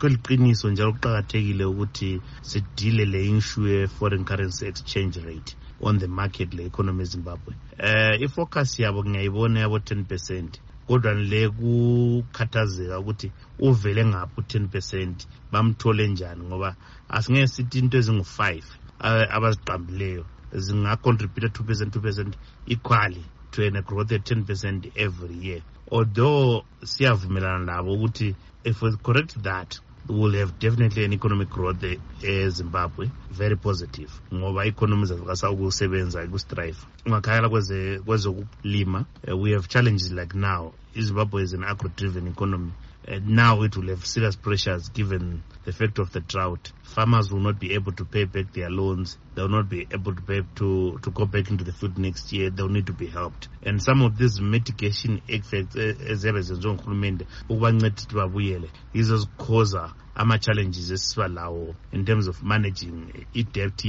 kuliqiniso njalo kuqakathekile ukuthi sidile le inshu ye-foreign currency exchange rate on the market le economy ezimbabwe um uh, ifocus yabo ngiyayibona yabo-ten percent kodwa le kukhathazeka ukuthi uvele ngaphi u-ten percent bamthole njani ngoba asingeke sithi into ezingu-five uh, abaziqambileyo zingacontributa two percent two percent equally to an a growth at ten percent every year although siyavumelana labo ukuthi if we correct that will have definitely an economic growth eh, Zimbabwe, very positive ngoba economies economy zethu kasawukusebenza ungakhayela kwezokulima eh, we have challenges like now izimbabwe is an agro driven economy and now it will have serious pressures given the effect of the drought. Farmers will not be able to pay back their loans. They will not be able to pay to, to go back into the field next year. They'll need to be helped. And some of these mitigation efforts, eziyabe eh, zenziwa nguhulumende ukubanceda ukuthi babuyele yizo zikhoza ama-challenges as well. in terms of managing it debt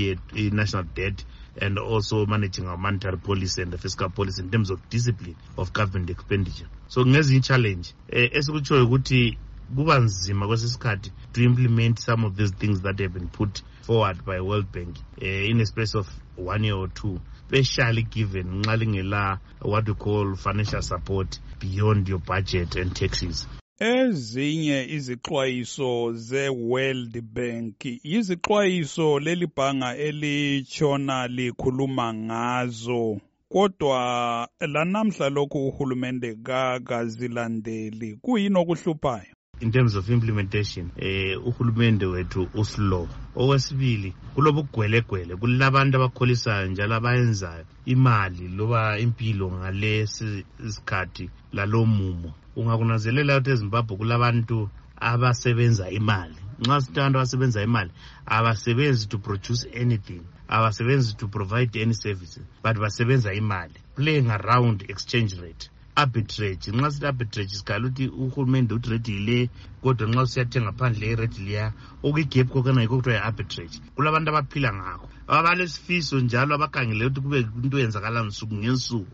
national debt and also managing our monetary policy and the fiscal policy in terms of discipline of government expenditure so ngezinye challenge eh, esikutshoyo ukuthi kuba nzima kwesisikhathi to implement some of these things that have been put forward by world bank eh, in a space of one year or two especially given nxa lingela what we call financial support beyond your budget and taxes Ezinye izixwayiso zeWorld Bank yizixwayiso leli bhanga elitshona likhuluma ngazo. kodwa lanamhla lokhu uhulumende kakazilandeli kuyini okuhluphayo in terms of implementation eh uhulumende wethu uslow okwesibili kulobugwelegwele kulabantu abakholisayo njalo abayenzayo imali loba impilo ngalesi sikhathi lalomumo ungakunazelela ukuthi ezimbabwe kulabantu abasebenza imali nxa sithi abantu abasebenza imali abasebenzi to produce anything abasebenzi to provide any services but basebenza imali playing around exchange rate arbitrage nxa sithi arbitrage sikhala ukuthi uhulumende uthi redi yile kodwa nxa usiyathenga phandle iredi liya okuyigap kokana yikho kuthiwa yi-arbitrage kulabantu abaphila ngakho abalesifiso njalo abakhangele ukuthi kube into yenzakala nsuku ngensuku